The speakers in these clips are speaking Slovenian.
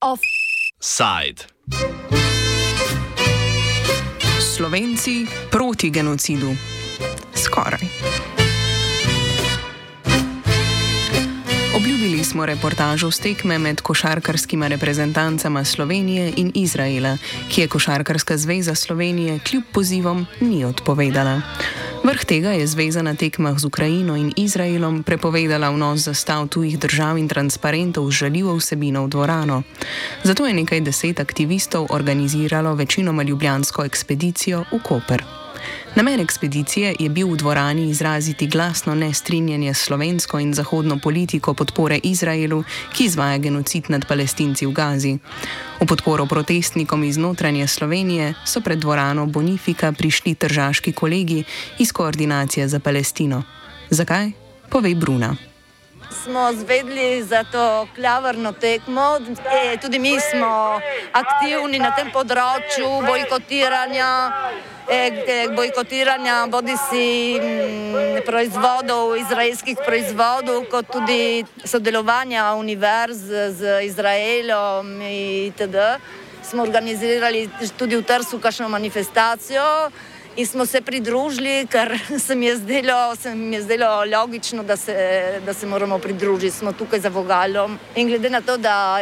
Offside. Slovenci proti genocidu. Skoraj. Smo reportažo z tekme med košarkarskima reprezentancama Slovenije in Izraela, ki je Košarkarska zveza Slovenije kljub pozivom ni odpovedala. Vrh tega je zveza na tekmah z Ukrajino in Izraelom prepovedala vnos zastav tujih držav in transparentov z žaljivo vsebino v dvorano. Zato je nekaj deset aktivistov organiziralo večinoma ljubljansko ekspedicijo v Koper. Namen ekspedicije je bil v dvorani izraziti glasno nestrinjanje s slovensko in zahodno politiko podpore Izraelu, ki izvaja genocid nad palestinci v Gazi. V podporo protestnikom iz notranje Slovenije so pred dvorano Bonifika prišli tržaški kolegi iz Koordinacije za Palestino. Zakaj? Povej Bruna. Smo zvedli za to klavrno tekmo, e, tudi mi smo aktivni na tem področju bojkotiranja bojkotiranja bodi si mm, proizvodov, izraelskih proizvodov, kot tudi sodelovanja univerz z Izraelom itd. Smo organizirali tudi v Trsu kakšno manifestacijo in smo se pridružili, ker se mi je zdelo, se mi je zdelo logično, da se, da se moramo pridružiti. Smo tukaj za Vogalom. In glede na to, da,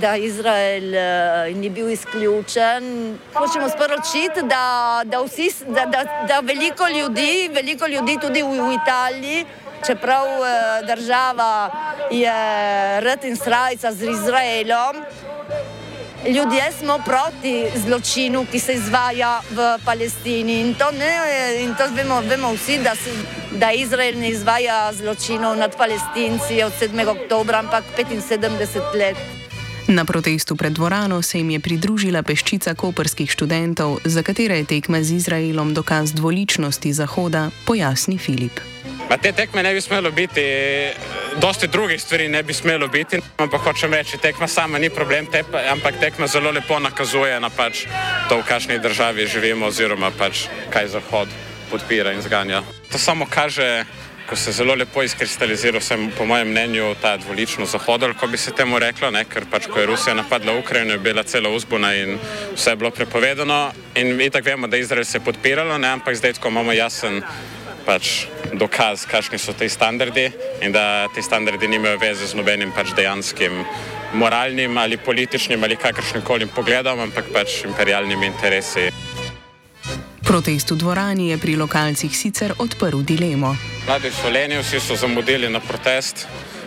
da Izrael uh, ni bil izključen, hočemo sporočiti, da, da, vsi, da, da, da veliko ljudi, veliko ljudi tudi v, v Italiji, čeprav uh, država je red in srajca z Izraelom ljudje smo proti zločinu, ki se izvaja v Palestini. In to, ne, in to vemo, vemo vsi, da, se, da Izrael ne izvaja zločinov nad Palestinci od 7. oktobra, ampak 75 let. Na protestu pred dvorano se jim je pridružila peščica koperskih študentov, za katere je tekma z Izraelom dokaz dvoličnosti Zahoda, pojasni Filip. Ma te tekme ne bi smelo biti, dosti drugih stvari ne bi smelo biti, ampak hočem reči, tekma sama ni problem, te, ampak tekma zelo lepo nakazuje na pač to, v kakšni državi živimo oziroma pač kaj Zahod podpira in zganja. To samo kaže, ko se zelo lepo izkristalizira, vsem, po mojem mnenju, ta dvoličnost Zahoda, ko bi se temu reklo, ne? ker pač ko je Rusija napadla Ukrajino, je bila cela uzbuna in vse je bilo prepovedano in mi tako vemo, da Izrael se je podpiralo, ne? ampak zdaj, ko imamo jasen pač dokaz, kakšni so ti standardi in da ti standardi nimajo veze z nobenim pač dejanskim moralnim ali političnim ali kakršnim koli pogledom, ampak pač imperialnimi interesi. Protest v dvorani je pri lokalcih sicer odprl dilemo. Mladi so leni, vsi so zamudili na protest.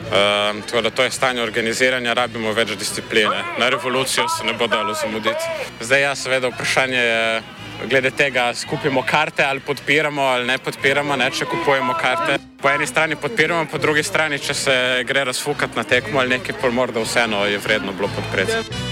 Uh, tako da to je stanje organiziranja, rabimo več discipline. Na revolucijo se ne bo dalo zamuditi. Zdaj, ja, seveda, vprašanje je, glede tega, skupimo karte ali podpiramo ali ne podpiramo, ne, če kupujemo karte. Po eni strani podpiramo, po drugi strani, če se gre razfukati na tekmo ali nekaj, pa morda vseeno je vredno bilo podpreti.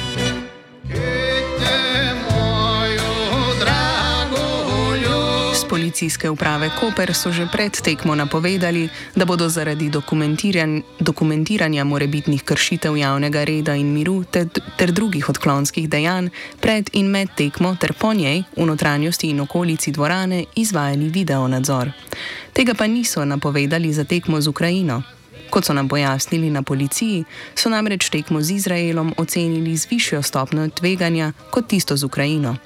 Policijske uprave Koper so že pred tekmo napovedali, da bodo zaradi dokumentiran dokumentiranja morebitnih kršitev javnega reda in miru ter, ter drugih odklonskih dejanj pred in med tekmo ter po njej v notranjosti in okolici dvorane izvajali video nadzor. Tega pa niso napovedali za tekmo z Ukrajino. Kot so nam pojasnili na policiji, so namreč tekmo z Izraelom ocenili z višjo stopnjo tveganja kot tisto z Ukrajino.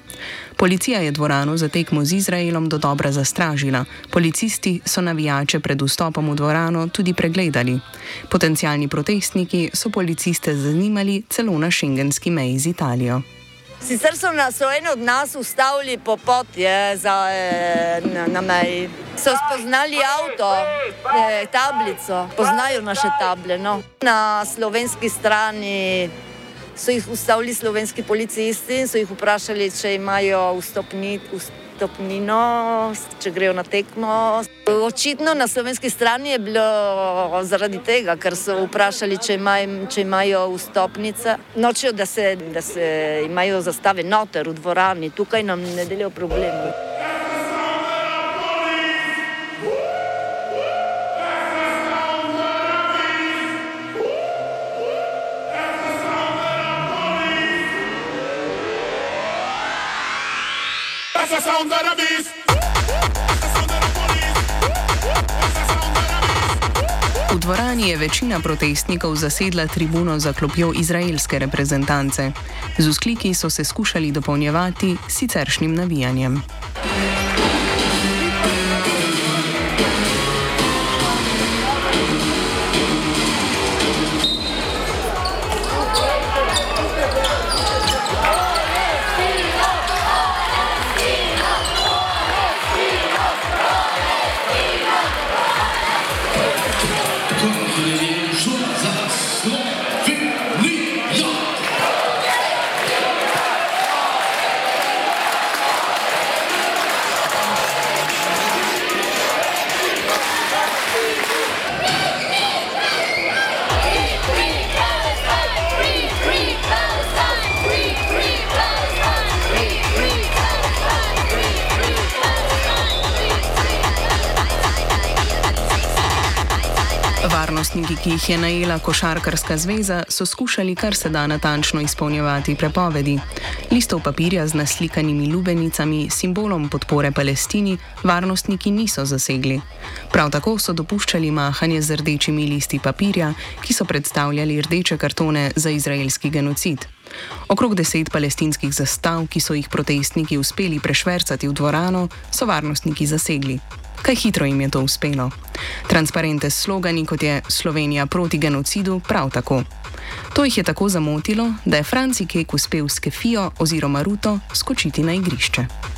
Policija je dvorano za tekmo z Izraelom do dobra zastražila, policisti so navijače pred vstopom v dvorano tudi pregledali. Potencijalni protestniki so policiste zanimali celo na šengenski meji z Italijo. Sicer so nas eno od nas ustavili po poti za, eh, na, na meji. So spoznali avto, eh, tablico, poznajo naše table. No. Na slovenski strani so jih ustavili slovenski policisti in so jih vprašali, če imajo vstopni. vstopni stopnino, če grejo na tekmo. Očitno na slovenski strani je bilo zaradi tega, ker so vprašali, če, imaj, če imajo vstopnice. Nočijo, da se, da se imajo zastave noter v dvorani, tukaj nam ne delijo problemi. V dvorani je večina protestnikov zasedla tribuno za klopjo izraelske reprezentance. Z uskliki so se skušali dopolnjevati siceršnjim navijanjem. Varnostniki, ki jih je najela Košarkarska zveza, so skušali kar se da natančno izpolnjevati prepovedi. Listov papirja z naslikanimi lubenicami, simbolom podpore Palestini, varnostniki niso zasegli. Prav tako so dopuščali mahanje z rdečimi listi papirja, ki so predstavljali rdeče kartone za izraelski genocid. Okrog deset palestinskih zastav, ki so jih protestniki uspeli prešvercati v dvorano, so varnostniki zasegli. Kaj hitro jim je to uspelo. Transparente s slogani, kot je Slovenija proti genocidu, prav tako. To jih je tako zamotilo, da je Franci Kek uspel s Kefijo oziroma Ruto skočiti na igrišče.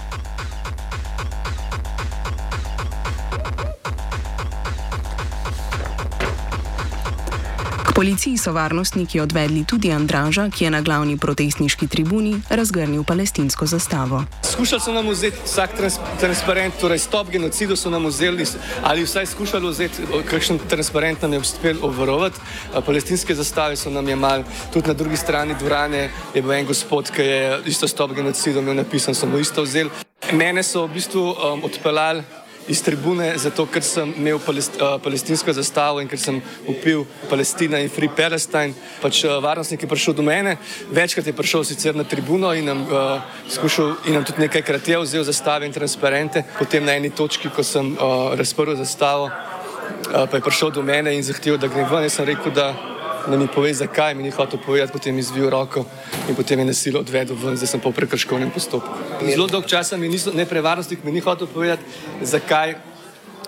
Policiji so varnostniki odvedli tudi Andraža, ki je na glavni protestniški tribuni razgrnil palestinsko zastavo. Skušali so nam vzeti vsak trans transparent, torej stop genocidu so nam vzeli ali vsaj skušali vzeti kakšen transparent nam je uspel obvarovati. Palestinske zastave so nam jemali, tudi na drugi strani dvorane je bil en gospod, ki je isto stop genocidu imel napisan, so mu isto vzeli. Mene so v bistvu um, odpeljali iz tribune, zato ker sem imel palest, uh, palestinsko zastavo in ker sem upil Palestina in Free Palestine. Pač uh, varnostnik je prišel do mene, večkrat je prišel sicer na tribuno in nam, uh, skušal, in nam tudi nekajkrat je vzel zastave in transparente. Potem na eni točki, ko sem uh, razprl zastavo, uh, pa je prišel do mene in zahteval, da grem ven. Jaz sem rekel, da da mi pove, zakaj mi ni hotel povedati, potem izvil roko in potem je nasilno odvedel ven, zdaj sem v prekrškovnem postopku. Zelo dolg čas mi niso, ne prevarnostnik mi ni hotel povedati, zakaj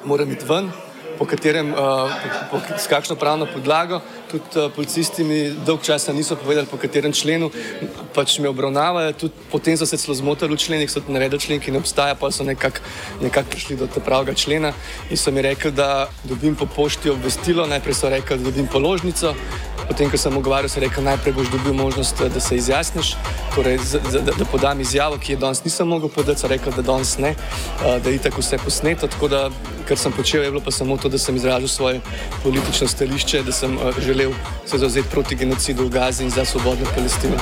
moram iti ven, po katerem, uh, po, po, s kakšno pravno podlago. Tudi uh, policisti mi dolg časa niso povedali, po katerem členu pač me obravnavajo. Tudi potem so se celo zmotili v členih, so naredili člen, ki ne obstaja, pa so nekako nekak prišli do tega pravega člena in so mi rekli, da dobim po pošti obvestilo. Najprej so rekli, da dobim položnico, Potem, ko sem ogovarjal, sem rekel, najprej boš dobil možnost, da se izjasniš, torej, da, da, da podam izjavo, ki je danes nisem mogel podati, sem rekel, da danes ne, da je tako vse posneto. Tako da, kar sem počel, je bilo pa samo to, da sem izražal svoje politično stališče, da sem želel se zauzeti proti genocidu v Gazi in za svobodno Palestino.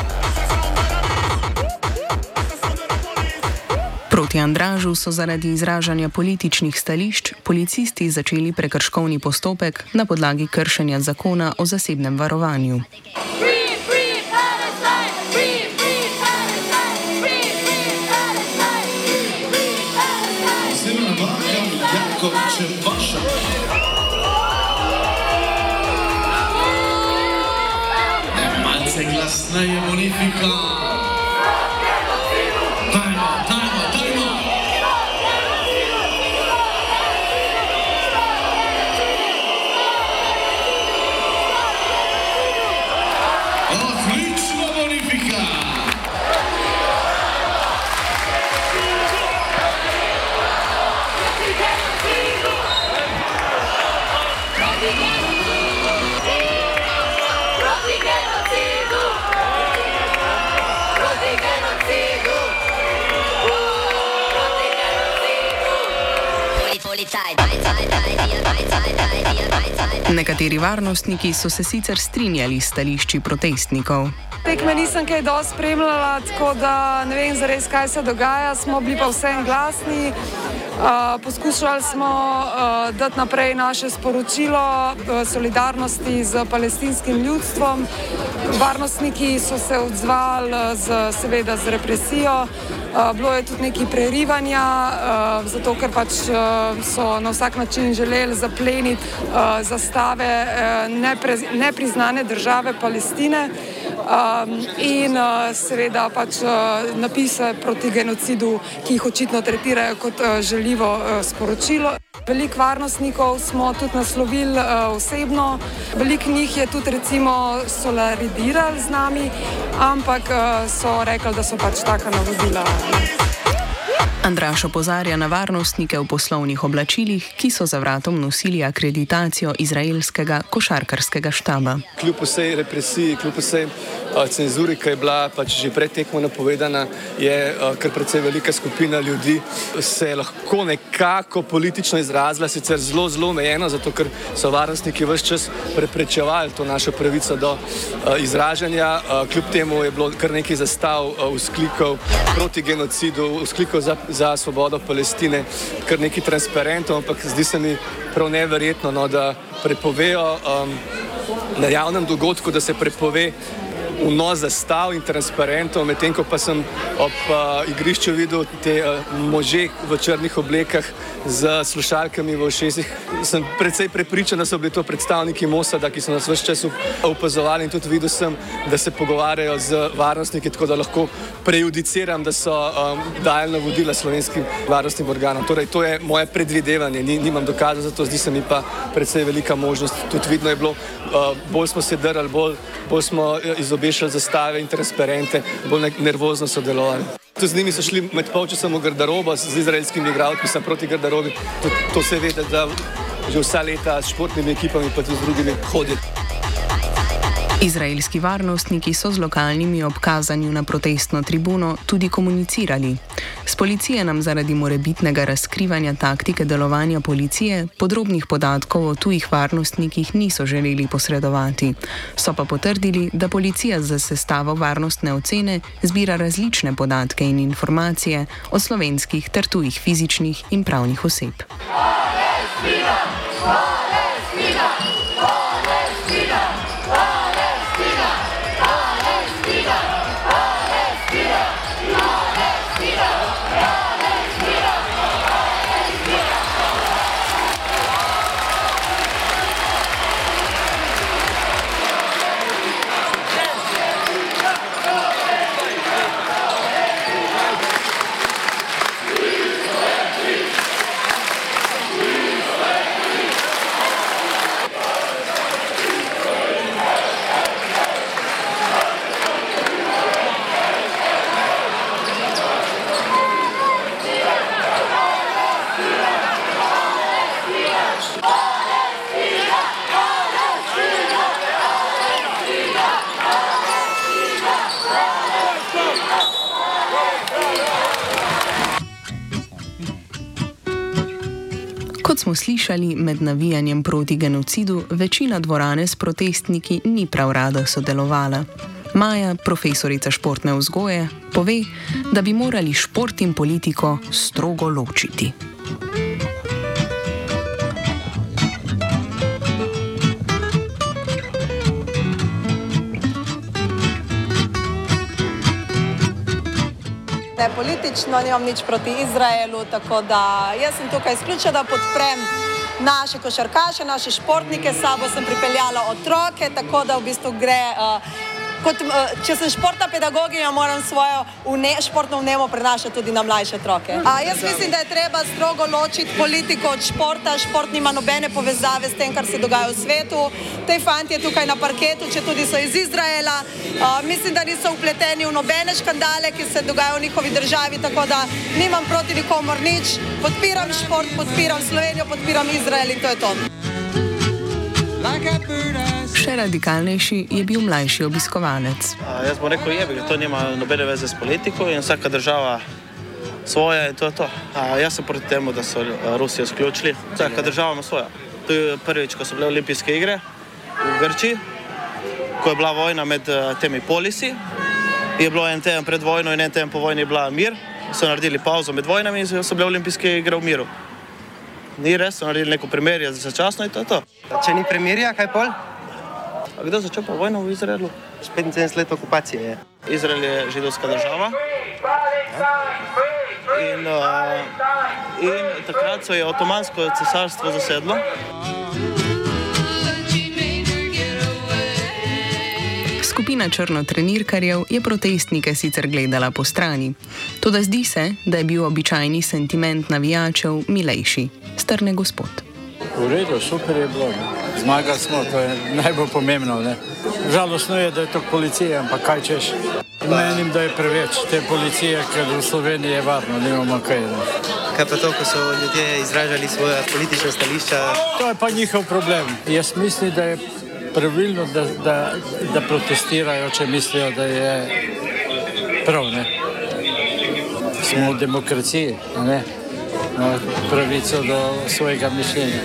Proti Andražu so zaradi izražanja političnih stališč policisti začeli prekrškovni postopek na podlagi kršenja zakona o zasebnem varovanju. Glasneje, bonifika. Nekateri varnostniki so se sicer strinjali s stališči protestnikov. Tekme nisem kaj dosti spremljala, tako da ne vem zares, kaj se dogaja. Smo bili pa vsem glasni. Uh, poskušali smo uh, dati naprej naše sporočilo uh, solidarnosti z palestinskim ljudstvom. Varnostniki so se odzvali z, seveda z represijo. Bilo je tudi nekaj prerivanja, zato ker pač so na vsak način želeli zapleniti zastave nepriznane države Palestine in seveda pač napise proti genocidu, ki jih očitno tretirajo kot želivo sporočilo. Veliko varnostnikov smo tudi naslovili uh, osebno, veliko njih je tudi recimo solaridirali z nami, ampak uh, so rekli, da so pač taka navodila. Andraš opozarja na varnostnike v poslovnih oblačilih, ki so za vratom nosili akreditacijo izraelskega košarkarskega štaba. Kljub vsej represiji, kljub vsej cenzuri, ki je bila pač že pred tekmo napovedana, je kar precej velika skupina ljudi se lahko nekako politično izrazila, sicer zelo, zelo omejeno, zato ker so varnostniki vse čas preprečevali to našo pravico do izražanja. Kljub temu je bilo kar nekaj zastav, vzklikov proti genocidu, vzklikov za, za svobodo Palestine, kar nekaj transparentov, ampak zdi se mi prav neverjetno, no, da prepovejo um, na javnem dogodku, da se prepove vnos zastav in transparentov, medtem ko pa sem ob uh, igrišču videl te uh, može v črnih oblekah z slušalkami v ušesih. Sem precej prepričan, da so bili to predstavniki Mosada, ki so nas vse čas opazovali in tudi videl sem, da se pogovarjajo z varnostniki, tako da lahko prejudiciram, da so um, dajali navodila slovenskim varnostnim organom. Torej, to je moje predvidevanje, Ni, nimam dokazov za to, zdi se mi pa precej velika možnost. Tudi vidno je bilo, uh, bolj smo se drali, bolj, bolj smo izobešali zastave in transparente, bolj nervozno sodelovali. Tudi z njimi so šli med polčasom v garderobo z izraelskimi igralci, sem proti garderobi. To, to se ve, da že vsa leta s športnimi ekipami, pa tudi z drugimi hodijo. Izraelski varnostniki so z lokalnimi ob kazanju na protestno tribuno tudi komunicirali. Z policije nam zaradi morebitnega razkrivanja taktike delovanja policije podrobnih podatkov o tujih varnostnikih niso želeli posredovati. So pa potrdili, da policija za sestavo varnostne ocene zbira različne podatke in informacije o slovenskih ter tujih fizičnih in pravnih oseb. Palestina! Palestina! Smo slišali, med navijanjem proti genocidu večina dvorane s protestniki ni prav rada sodelovala. Maja, profesorica športne vzgoje, pove, da bi morali šport in politiko strogo ločiti. Politično nimam nič proti Izraelu, tako da jaz sem tukaj izključila, da podprem naše košarkaše, naše športnike, sabo sem pripeljala otroke, tako da v bistvu gre. Uh, kot, eh, če sem športna pedagoginja, moram svojo vne, športno vnemo prenašati tudi na mlajše otroke. A, jaz mislim, da je treba strogo ločiti politiko od športa. Šport nima nobene povezave s tem, kar se dogaja v svetu. Te fanti tukaj na parketu, če tudi so iz Izraela, a, mislim, da niso upleteni v nobene škandale, ki se dogajajo v njihovi državi. Tako da nimam proti nikomor nič. Podpiram šport, podpiram Slovenijo, podpiram Izrael in to je to. Še radikalnejši je bil mlajši obiskovalec. A, jaz bom rekel, jebi, to nima nobene veze s politiko in vsaka država svoje in to je to. A, jaz sem proti temu, da so Rusijo izključili. Vsaka država ima svoje. To je prvič, ko so bile olimpijske igre v Grčiji, ko je bila vojna med temi polisi. Je bilo en teden pred vojno in en teden po vojni bila mir. So naredili pauzo med vojnami in so bile olimpijske igre v miru. Ni res, so naredili neko primerje za začasno in to je to. Če ni primerja, kaj pol? A kdo začel pa vojno v Izraelu? 75 let okupacije je. Izrael je židovska država In, uh, in takrat so je Otomansko cesarstvo zasedlo. Skupina črnotrenirkarjev je protestnike sicer gledala po strani, toda zdi se, da je bil običajni sentiment navijačev milejši, strne gospod. V redu, super je bilo. Zmagali smo, to je najbolj pomembno. Ne? Žalostno je, da je to policija, ampak kaj češ. Menim, da je preveč te policije, ker v Sloveniji je varno, nimamo kaj. Ne? Kaj pa to, ko so ljudje izražali svoje politične stališča? To je pa njihov problem. Jaz mislim, da je pravilno, da, da, da protestirajo, če mislijo, da je prav. Ne? Smo v demokraciji, ne? No, pravico do svojega mišljenja.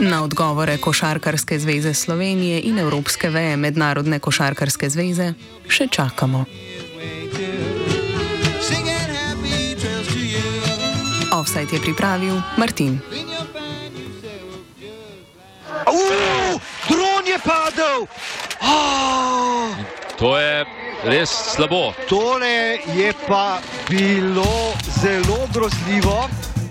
Na odgovore Košarkarske zveze Slovenije in Evropske veje Mednarodne košarkarske zveze še čakamo. Offside je pripravil Martin. Padel! Oh! To je res slabo. Tole je pa bilo zelo grozljivo.